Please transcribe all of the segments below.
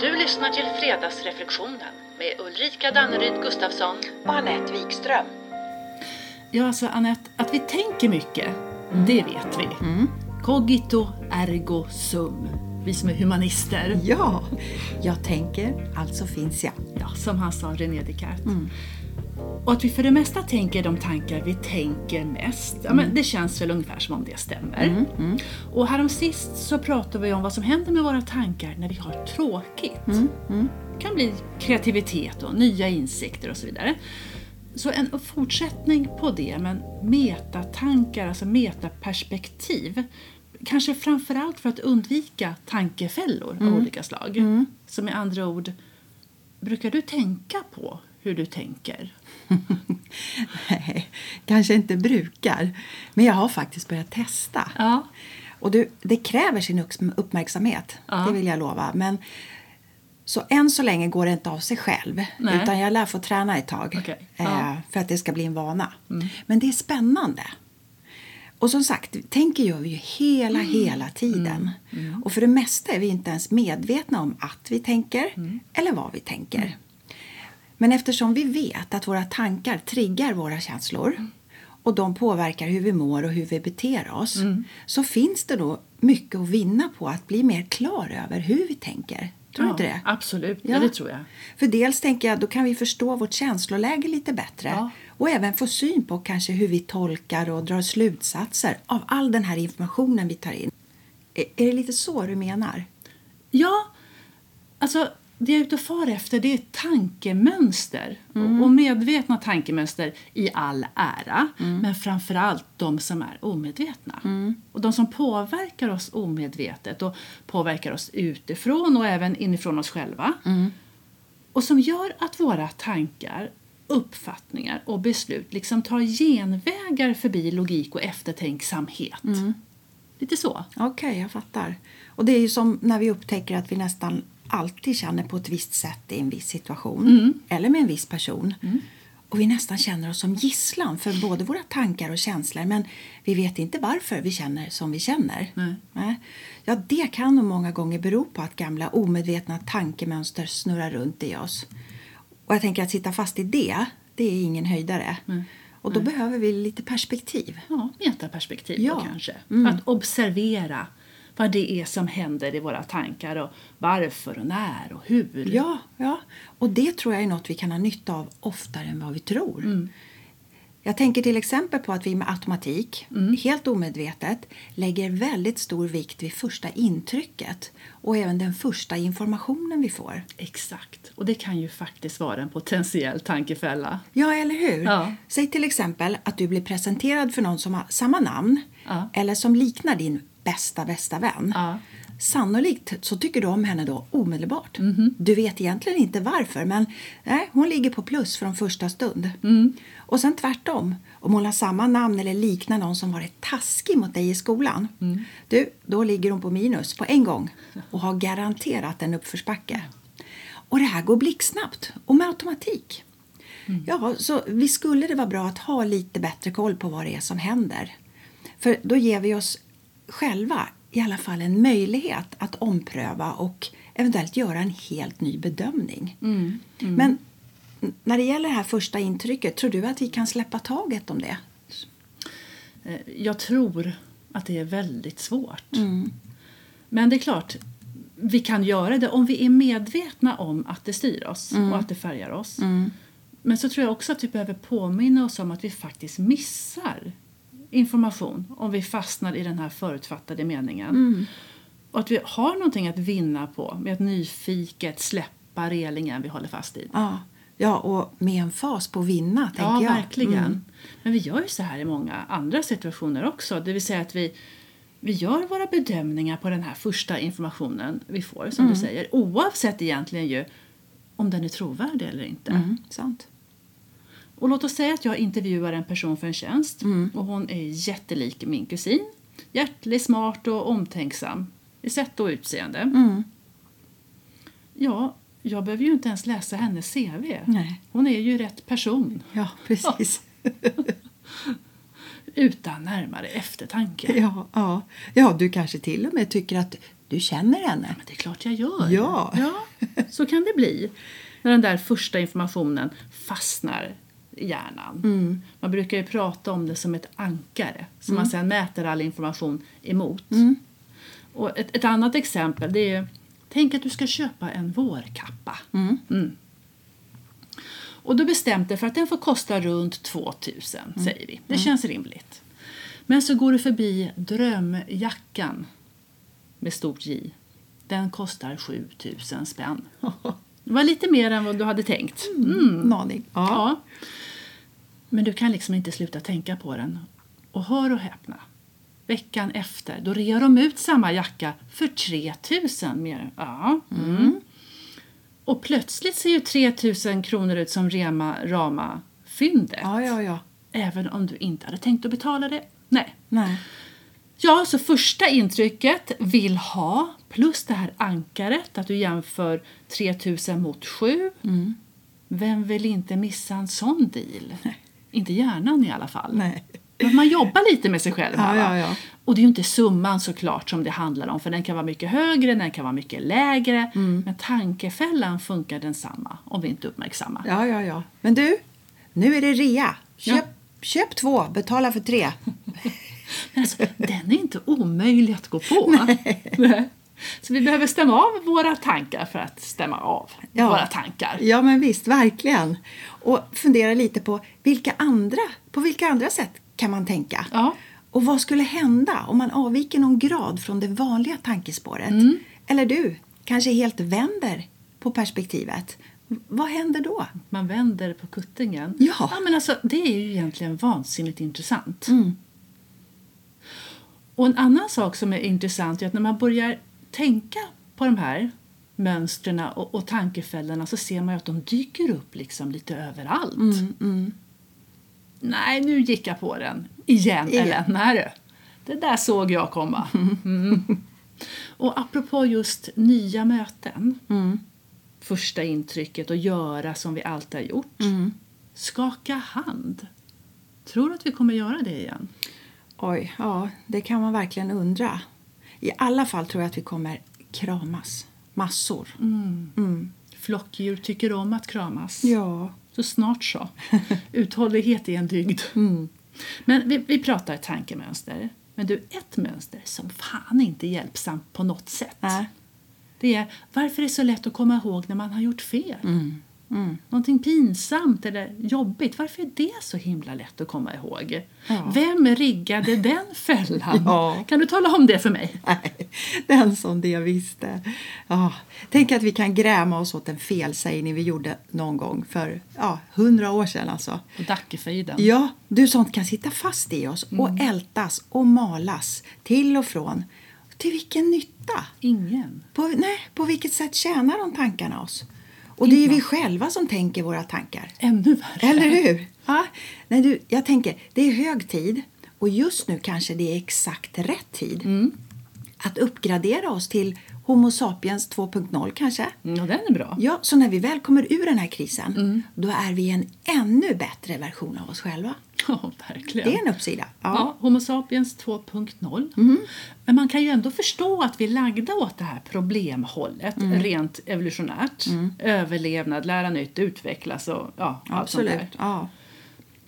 Du lyssnar till Fredagsreflektionen med Ulrika Danneryd Gustafsson. och Anette Wikström. Ja, alltså Anette, att vi tänker mycket, det vet vi. Cogito ergo sum. Vi som är humanister. Ja, jag tänker, alltså finns jag. Ja, som han sa, René Descartes. Och att vi för det mesta tänker de tankar vi tänker mest. Ja, men det känns väl ungefär som om det stämmer. Och häromsist så pratade vi om vad som händer med våra tankar när vi har tråkigt. Det kan bli kreativitet och nya insikter och så vidare. Så en fortsättning på det, men metatankar, alltså metaperspektiv. Kanske framförallt för att undvika tankefällor av olika slag. Så med andra ord, brukar du tänka på hur du tänker? Nej, kanske inte brukar. Men jag har faktiskt börjat testa. Ja. Och du, det kräver sin upp- uppmärksamhet, Ja. det vill jag lova. Men så än så länge går det inte av sig själv. Nej. Utan jag lär få träna ett tag. Okej, eh, ja. Mm. För att det ska bli en vana. Men det är spännande. Och som sagt, tänker gör vi ju hela, Mm. hela tiden. Och för det mesta är vi inte ens medvetna om att vi tänker Mm. eller vad vi tänker. Men eftersom vi vet att våra tankar triggar våra känslor och de påverkar hur vi mår och hur vi beter oss så finns det då mycket att vinna på att bli mer klar över hur vi tänker. Tror du ja, inte det? Absolut, ja. Ja. det tror jag. För dels tänker jag då kan vi förstå vårt känsloläge lite bättre Ja. och även få syn på kanske hur vi tolkar och drar slutsatser av all den här informationen vi tar in. Är, är det lite så du menar? Ja, alltså det jag är ute och far efter det är tankemönster. Och medvetna tankemönster i all ära, men framförallt de som är omedvetna. Och de som påverkar oss omedvetet och påverkar oss utifrån och även inifrån oss själva. Och som gör att våra tankar, uppfattningar och beslut liksom tar genvägar förbi logik och eftertänksamhet. Lite så. Okej, jag fattar. Och det är ju som när vi upptäcker att vi nästan alltid känner på ett visst sätt i en viss situation eller med en viss person. Och vi nästan känner oss som gisslan för både våra tankar och känslor men vi vet inte varför vi känner som vi känner. Nej. Nej. Ja, det kan nog många gånger bero på att gamla omedvetna tankemönster snurrar runt i oss. Och jag tänker att sitta fast i det, det är ingen höjdare. Och då behöver vi lite perspektiv. Ja, metaperspektiv Ja. då kanske. Att observera vad det är som händer i våra tankar och varför och när och hur. Ja, ja, och det tror jag är något vi kan ha nytta av oftare än vad vi tror. Jag tänker till exempel på att vi med automatik, helt omedvetet, lägger väldigt stor vikt vid första intrycket och även den första informationen vi får. Exakt. Och det kan ju faktiskt vara en potentiell tankefälla. Ja, eller hur? Ja. Säg till exempel att du blir presenterad för någon som har samma namn Ja. eller som liknar din bästa, bästa vän. Ja. Sannolikt så tycker du om henne då omedelbart. Mhm. Du vet egentligen inte varför, men nej, hon ligger på plus från första stund. Mm. Och sen tvärtom, om hon har samma namn eller liknar någon som varit taskig mot dig i skolan. Mm. Du, då ligger hon på minus på en gång och har garanterat en uppförsbacke. Och det här går blixtsnabbt och med automatik. Mm. Ja, så vi skulle det vara bra att ha lite bättre koll på vad det är som händer. För då ger vi oss själva i alla fall en möjlighet att ompröva och eventuellt göra en helt ny bedömning. Men n- när det gäller det här första intrycket, tror du att vi kan släppa taget om det? Eh, Jag tror att det är väldigt svårt. Men det är klart, vi kan göra det om vi är medvetna om att det styr oss och att det färgar oss. Men så tror jag också att vi behöver påminna oss om att vi faktiskt missar information om vi fastnar i den här förutfattade meningen. Och att vi har någonting att vinna på med att nyfiket släppa relingen vi håller fast i. Ja, ja och med en fas på vinna, tänker Ja, jag. verkligen. Mm. Men vi gör ju så här i många andra situationer också. Det vill säga att vi, vi gör våra bedömningar på den här första informationen vi får, som Mm. du säger. Oavsett egentligen ju om den är trovärdig eller inte. Mm, sant. Och låt oss säga att jag intervjuar en person för en tjänst Mm. och hon är jättelik min kusin. Hjärtlig, smart och omtänksam i sätt och utseende. Mm. Ja, jag behöver ju inte ens läsa hennes CV. Nej. Hon är ju rätt person. Ja, precis. Utan närmare eftertanke. Ja, ja. ja, du kanske till och med tycker att Du känner henne. Men det är klart jag gör. Ja. ja. Så kan det bli. När den där första informationen fastnar i hjärnan. Man brukar ju prata om det som ett ankare som man sedan mäter all information emot. Och ett, ett annat exempel det är Tänk att du ska köpa en vårkappa. Mm. Och du bestämt dig för att den får kosta runt 2000, säger vi. Det känns rimligt. Men så går du förbi drömjackan med stort J. Den kostar 7000 spänn. Det var lite mer än vad du hade tänkt. Mm. Aning. Ja. Ja. Men du kan liksom inte sluta tänka på den. Och hör och häpna. Veckan efter, då rear de ut samma jacka för 3000 mer. Ja. Mm. Och plötsligt ser ju 3000 kronor ut som rema rama fyndet. ja, ja, ja. Även om du inte hade tänkt att betala det. Nej. Nej. Ja, så första intrycket vill ha plus det här ankaret att du jämför 3000 mot 7. Vem vill inte missa en sån deal? Inte hjärnan i alla fall. Nej. Men man jobbar lite med sig själv. Ja, här, va? ja, ja. Och det är ju inte summan såklart som det handlar om för den kan vara mycket högre, den kan vara mycket lägre. Mm. Men tankefällan funkar densamma om vi inte är uppmärksamma. Ja, ja, ja. Men du, nu är det rea. Köp, Ja. köp två, betala för tre. Men alltså, den är inte omöjlig att gå på. Nej. Så vi behöver stämma av våra tankar för att stämma av Ja. våra tankar. Ja, men visst, verkligen. Och fundera lite på vilka andra, på vilka andra sätt kan man tänka? Ja. Och vad skulle hända om man avviker någon grad från det vanliga tankespåret? Mm. Eller du, kanske helt vänder på perspektivet. Vad händer då? Man vänder på kuttingen. Ja. men alltså, det är ju egentligen vansinnigt intressant. Mm. Och en annan sak som är intressant är att när man börjar tänka på de här mönstren och, och tankefällorna så ser man ju att de dyker upp liksom lite överallt. Mm, Nej, nu gick jag på den. Igen, Igen. Ellen. Nej du. Det där såg jag komma. Mm. Och apropå just nya möten. Mm. Första intrycket och göra som vi alltid har gjort. Mm. Skaka hand. Tror du att vi kommer göra det igen? Oj, ja, det kan man verkligen undra. I alla fall tror jag att vi kommer kramas. Massor. Mm. Flockdjur tycker om att kramas. Ja. Så snart så. Uthållighet är en dygd. Mm. Men vi, vi pratar tankemönster. Men du, ett mönster som fan inte är hjälpsamt på något sätt. Nej. Det är varför det är så lätt att komma ihåg när man har gjort fel. Mm. Mm. Någonting pinsamt eller jobbigt. Varför är det så himla lätt att komma ihåg? Ja. Vem riggade den fällan? Ja. Kan du tala om det för mig? Nej, den som det visste. Ja, tänk att vi kan gräma oss åt en felsägning vi gjorde någon gång för ja, hundra år sedan. Alltså. Dackefejden. Ja, du, sånt kan sitta fast i oss och ältas och malas till och från. Till vilken nytta? Ingen. På, nej, på vilket sätt tjänar de tankarna oss? Och det är ju vi själva som tänker våra tankar. Ännu värre. Eller hur? Ja. Nej, du, jag tänker, det är hög tid och just nu kanske det är exakt rätt tid att uppgradera oss till Homo sapiens 2.0 kanske. Ja, den är bra. Ja, så när vi väl kommer ur den här krisen, då är vi en ännu bättre version av oss själva. Ja, verkligen. Det är en uppsida. Ja. Ja. Homo sapiens 2.0. Men man kan ju ändå förstå att vi är lagda åt det här problemhållet rent evolutionärt. Överlevnad, lära nytt, utvecklas och ja, allt sånt där. Absolut. Ja.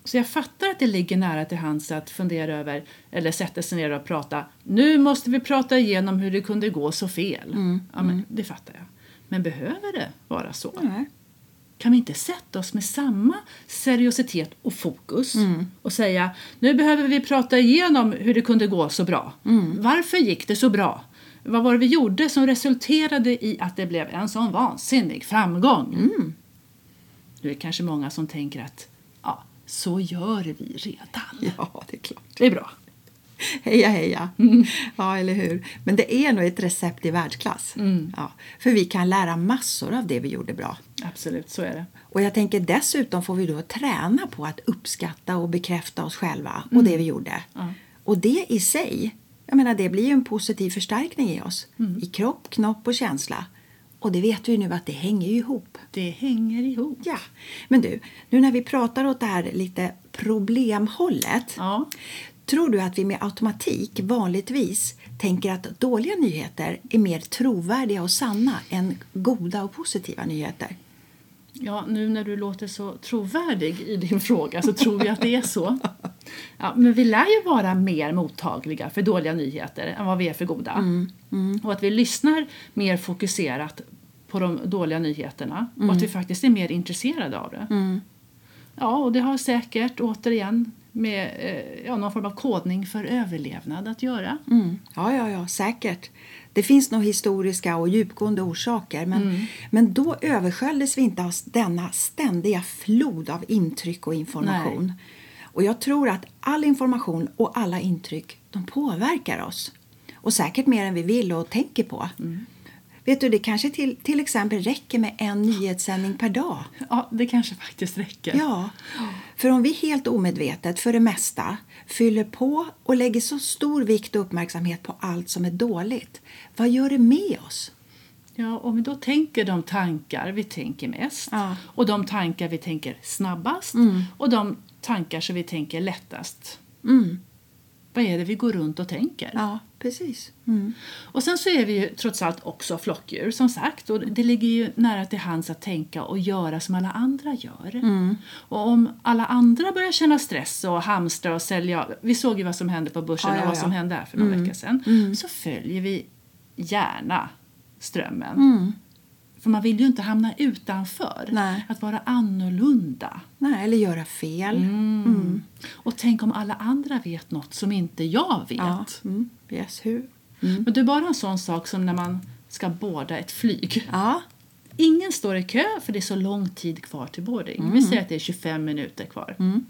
Så jag fattar att det ligger nära till hands att fundera över eller sätta sig ner och prata. Nu måste vi prata igenom hur det kunde gå så fel. Ja, men Det fattar jag. Men behöver det vara så? Nej. Kan vi inte sätta oss med samma seriositet och fokus och säga nu behöver vi prata igenom hur det kunde gå så bra. Varför gick det så bra? Vad var det vi gjorde som resulterade i att det blev en sån vansinnig framgång? Nu är det kanske många som tänker att ja, så gör vi redan. ja, det är klart. Det är bra. Heja, heja. Ja, eller hur? Men det är nog ett recept i världsklass. Ja, för vi kan lära massor av det vi gjorde bra. Absolut, så är det. Och jag tänker dessutom får vi då träna på att uppskatta och bekräfta oss själva och det vi gjorde. Ja. Och det i sig, jag menar det blir ju en positiv förstärkning i oss. I kropp, knopp och känsla. Och det vet vi ju nu att det hänger ihop. Det hänger ihop. Ja, men du, nu när vi pratar åt det här lite problemhållet. Ja. Tror du att vi med automatik vanligtvis tänker att dåliga nyheter är mer trovärdiga och sanna än goda och positiva nyheter? Ja, nu när du låter så trovärdig i din fråga så tror jag att det är så. Ja, men vi lär ju vara mer mottagliga för dåliga nyheter än vad vi är för goda. Mm, Och att vi lyssnar mer fokuserat på de dåliga nyheterna och att vi faktiskt är mer intresserade av det. Mm. Ja, och det har säkert återigen med eh, ja, någon form av kodning för överlevnad att göra. Mm. Ja, ja, ja, säkert. Det finns nog historiska och djupgående orsaker men, men då översköljdes vi inte av denna ständiga flod av intryck och information. Och jag tror att all information och alla intryck de påverkar oss. Och säkert mer än vi vill och tänker på. Vet du, det kanske till, till exempel räcker med en nyhetssändning per dag. Ja, det kanske faktiskt räcker. Ja, för om vi helt omedvetet för det mesta fyller på och lägger så stor vikt och uppmärksamhet på allt som är dåligt, vad gör det med oss? Ja, om vi då tänker de tankar vi tänker mest Ja. och de tankar vi tänker snabbast och de tankar som vi tänker lättast. Mm. Vad är det vi går runt och tänker? Ja, precis. Mm. Och sen så är vi ju trots allt också flockdjur som sagt och det ligger ju nära till hands att tänka och göra som alla andra gör. Mm. Och om alla andra börjar känna stress och hamstra och sälja, vi såg ju vad som hände på börsen Ja, ja, och vad ja. som hände här för några Mm. veckor sedan, Mm. så följer vi gärna strömmen. Mm. För man vill ju inte hamna utanför. Nej. Att vara annorlunda. Nej, eller göra fel. Mm. Och tänk om alla andra vet något som inte jag vet. Ja. Mm. Yes, hur? Mm. Men det är bara en sån sak som när man ska båda ett flyg. Ja. Ingen står i kö för det är så lång tid kvar till boarding. Vi säger att det är 25 minuter kvar. Mm.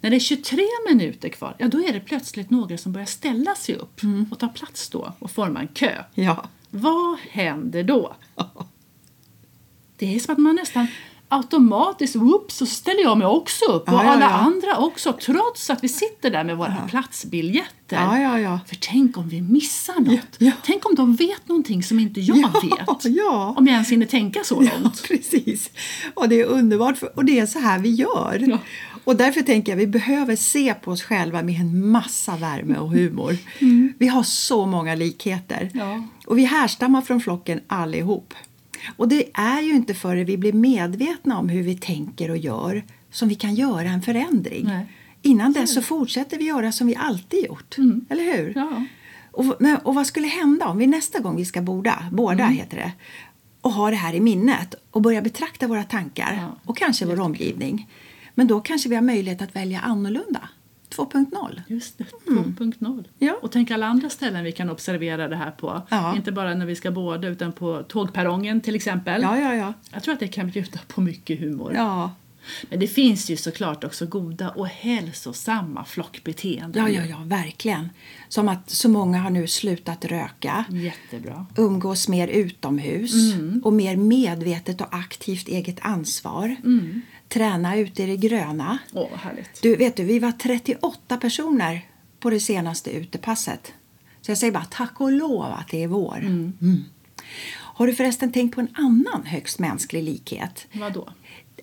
När det är 23 minuter kvar, ja då är det plötsligt några som börjar ställa sig upp och ta plats då och forma en kö. Ja. Vad händer då? Det är som att man nästan automatiskt, whoops, så ställer jag mig också upp och Ja, ja, alla ja. andra också trots att vi sitter där med våra platsbiljetter. För tänk om vi missar något. Tänk om de vet någonting som inte jag Ja, vet. Om jag ens hinner tänka så långt. precis. Och det är underbart för, och det är så här vi gör. Och därför tänker jag vi behöver se på oss själva med en massa värme och humor. Vi har så många likheter. Ja. Och vi härstammar från flocken allihop. Och det är ju inte förrän vi blir medvetna om hur vi tänker och gör som vi kan göra en förändring. Nej. Innan dess så fortsätter vi göra som vi alltid gjort. Eller hur? Ja. Och, men, och vad skulle hända om vi nästa gång vi ska borda, båda heter det, och ha det här i minnet och börja betrakta våra tankar Ja. och kanske vår omgivning. Men då kanske vi har möjlighet att välja annorlunda. 2.0. Just det, 2.0. Ja. Och tänk alla andra ställen vi kan observera det här på. Ja. Inte bara när vi ska båda utan på tågperrongen till exempel. Ja, ja, ja. Jag tror att det kan bjuda på mycket humor. Ja, Men det finns ju såklart också goda och hälsosamma flockbeteenden. ja, ja, ja verkligen. Som att så många har nu slutat röka, Jättebra. umgås mer utomhus och mer medvetet och aktivt eget ansvar. Träna ute i det gröna. Åh, härligt. Du, vet du, vi var 38 personer på det senaste utepasset. Så jag säger bara tack och lov att det är vår. Mm. Har du förresten tänkt på en annan högst mänsklig likhet? Vad då?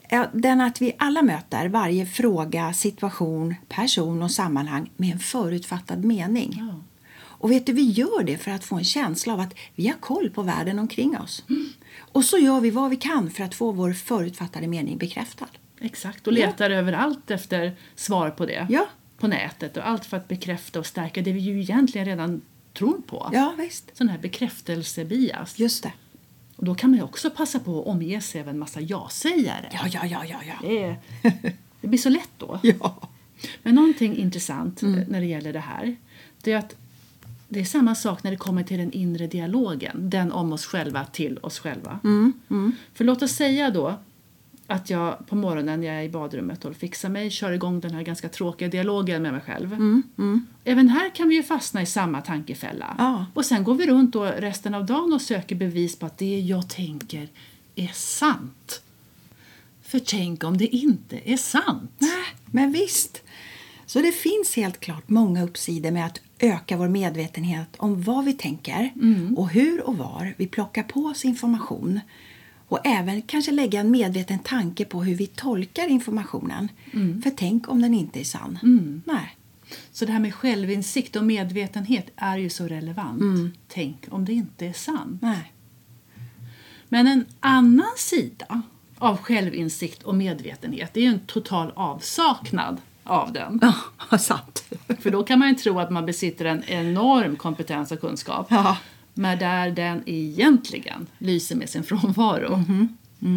Ja, Den att vi alla möter varje fråga, situation, person och sammanhang med en förutfattad mening. Ja. Och vet du, vi gör det för att få en känsla av att vi har koll på världen omkring oss. Och så gör vi vad vi kan för att få vår förutfattade mening bekräftad. Exakt, och letar överallt efter svar på det. Ja. På nätet och allt för att bekräfta och stärka det vi ju egentligen redan tror på. Ja, visst. Sån här bekräftelsebias. Just det. Och då kan man ju också passa på att omge sig av en massa ja-sägare. Ja, ja, ja, ja, ja. Det, är, det blir så lätt då. Ja. Men någonting intressant eh, när det gäller det här det är att det är samma sak när det kommer till den inre dialogen, den om oss själva till oss själva. För låt oss säga då att jag på morgonen när jag är i badrummet och fixar mig kör igång den här ganska tråkiga dialogen med mig själv. Även här kan vi ju fastna i samma tankefälla. Ja. Och sen går vi runt då resten av dagen och söker bevis på att det jag tänker är sant. För tänk om det inte är sant? Nej, men visst. Så det finns helt klart många uppsidor med att öka vår medvetenhet om vad vi tänker och hur och var vi plockar på oss information. Och även kanske lägga en medveten tanke på hur vi tolkar informationen. För tänk om den inte är sann. Nej. Så det här med självinsikt och medvetenhet är ju så relevant. Tänk om det inte är sant. Nej. Men en annan sida av självinsikt och medvetenhet är ju en total avsaknad av den. Ja, sant. För då kan man ju tro att man besitter en enorm kompetens och kunskap. Ja. Men där den egentligen lyser med sin frånvaro.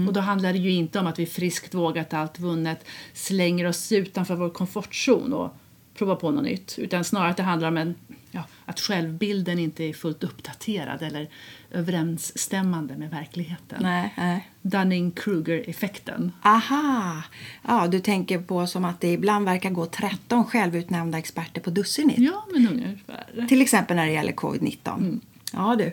Och då handlar det ju inte om att vi friskt vågat allt vunnet slänger oss utanför vår komfortzon och provar på något nytt. Utan snarare att det handlar om en, ja, att självbilden inte är fullt uppdaterad eller överensstämmande med verkligheten. Nej, nej. Dunning-Kruger-effekten. Aha! Ja, du tänker på som att det ibland verkar gå 13 självutnämnda experter på dussinit. Ja, men ungefär. Till exempel när det gäller covid-19. Ja, du.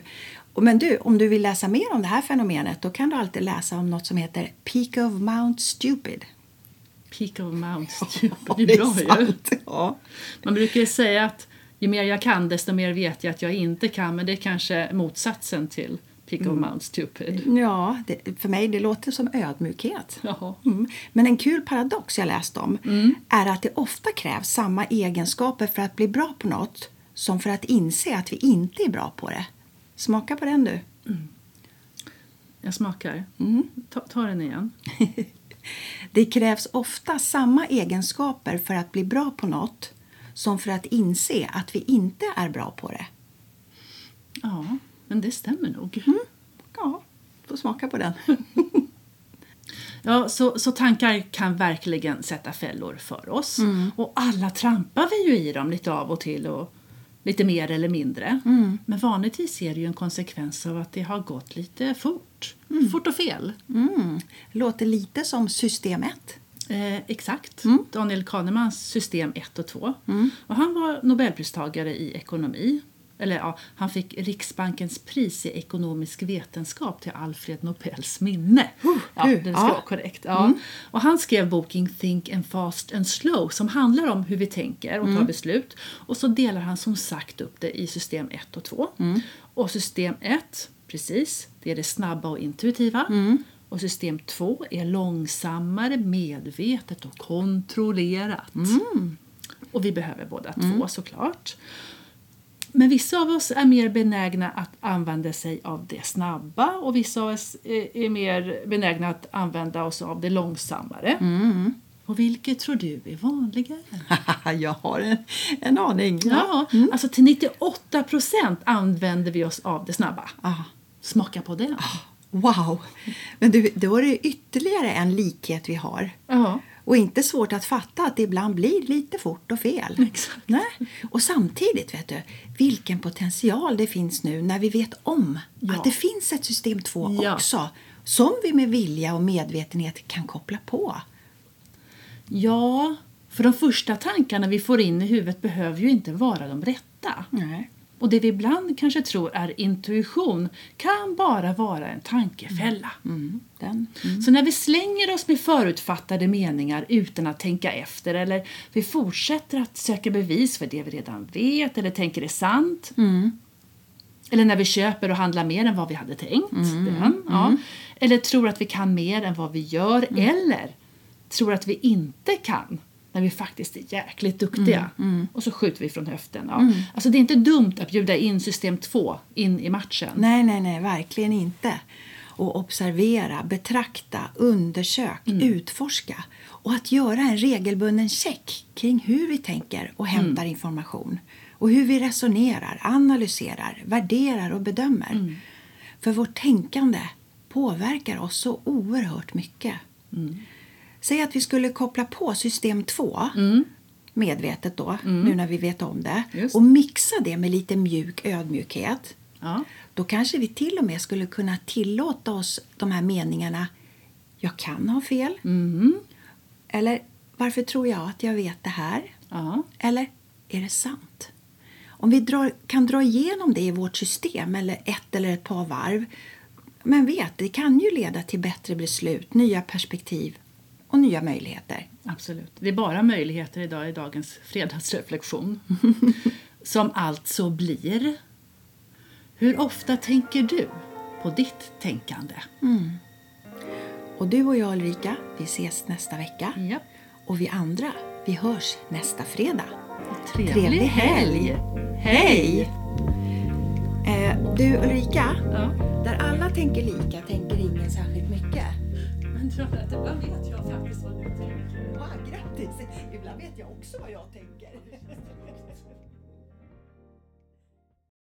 Men du, om du vill läsa mer om det här fenomenet då kan du alltid läsa om något som heter Peak of Mount Stupid. Peak of Mount Stupid. Det är bra ju. sant. Ja. Man brukar ju säga att ju mer jag kan desto mer vet jag att jag inte kan. Men det är kanske motsatsen till Peak of Mount Stupid. Ja, det, för mig det låter som ödmjukhet. Mm. Men en kul paradox jag läst om är att det ofta krävs samma egenskaper för att bli bra på något som för att inse att vi inte är bra på det. Smaka på den du. Jag smakar. Ta, ta den igen. Det krävs ofta samma egenskaper för att bli bra på något som för att inse att vi inte är bra på det. Ja, men det stämmer nog. Ja, får smaka på den. Ja, så, så tankar kan verkligen sätta fällor för oss. Och alla trampar vi ju i dem lite av och till och lite mer eller mindre. Men vanligtvis är det ju en konsekvens av att det har gått lite fort. Fort och fel. Mm. Låter lite som system 1. Eh, exakt. Daniel Kahnemans system 1 och 2. Och han var Nobelpristagare i ekonomi. Eller ja, han fick Riksbankens pris i ekonomisk vetenskap till Alfred Nobels minne. Ja, du, det ska vara korrekt. Ja. Och han skrev boken Think and fast and slow som handlar om hur vi tänker och tar beslut. Och så delar han som sagt upp det i system 1 och 2. Och system 1, precis, det är det snabba och intuitiva. Och system 2 är långsammare, medvetet och kontrollerat. Och vi behöver båda två såklart. Men vissa av oss är mer benägna att använda sig av det snabba och vissa av oss är är mer benägna att använda oss av det långsammare. Och vilket tror du är vanligare? jag har en, en aning. Ja, alltså till 98 procent använder vi oss av det snabba. Ah, Smaka på den. wow! Men du, då är det ytterligare en likhet vi har. Ja. Och inte svårt att fatta att det ibland blir lite fort och fel. Exakt. Nej. Och samtidigt, vet du, vilken potential det finns nu när vi vet om Ja. att det finns ett system 2 Ja. också som vi med vilja och medvetenhet kan koppla på. ja, för de första tankarna vi får in i huvudet behöver ju inte vara de rätta. Nej. Och det vi ibland kanske tror är intuition kan bara vara en tankefälla. Mm, den. Så när vi slänger oss med förutfattade meningar utan att tänka efter eller vi fortsätter att söka bevis för det vi redan vet eller tänker är sant. Eller när vi köper och handlar mer än vad vi hade tänkt. Den, ja. eller tror att vi kan mer än vad vi gör. Eller tror att vi inte kan när vi faktiskt är jäkligt duktiga. Och så skjuter vi från höften. Ja. Alltså det är inte dumt att bjuda in system 2 in i matchen. Nej, nej, nej, verkligen inte. Och observera, betrakta, undersök, utforska och att göra en regelbunden check kring hur vi tänker och hämtar information och hur vi resonerar, analyserar, värderar och bedömer. För vårt tänkande påverkar oss så oerhört mycket. Säg att vi skulle koppla på system 2 medvetet då, nu när vi vet om det Just. och mixa det med lite mjuk ödmjukhet Ja. då kanske vi till och med skulle kunna tillåta oss de här meningarna Jag kan ha fel. Eller Varför tror jag att jag vet det här? Ja. Eller är det sant? Om vi drar, kan dra igenom det i vårt system eller ett eller ett par varv men vet, det kan ju leda till bättre beslut, nya perspektiv och nya möjligheter. Absolut. Det är bara möjligheter idag i dagens fredagsreflektion. Som alltså blir Hur ofta tänker du på ditt tänkande? Och du och jag Ulrika, vi ses nästa vecka. Ja. Och vi andra, vi hörs nästa fredag. Trevlig, Trevlig helg! Hej! Eh, du Ulrika, Ja. där alla tänker lika tänker ingen särskilt mycket. Men tror att ibland vet jag du tänker? Ja, grattis! Ibland vet jag också vad jag tänker.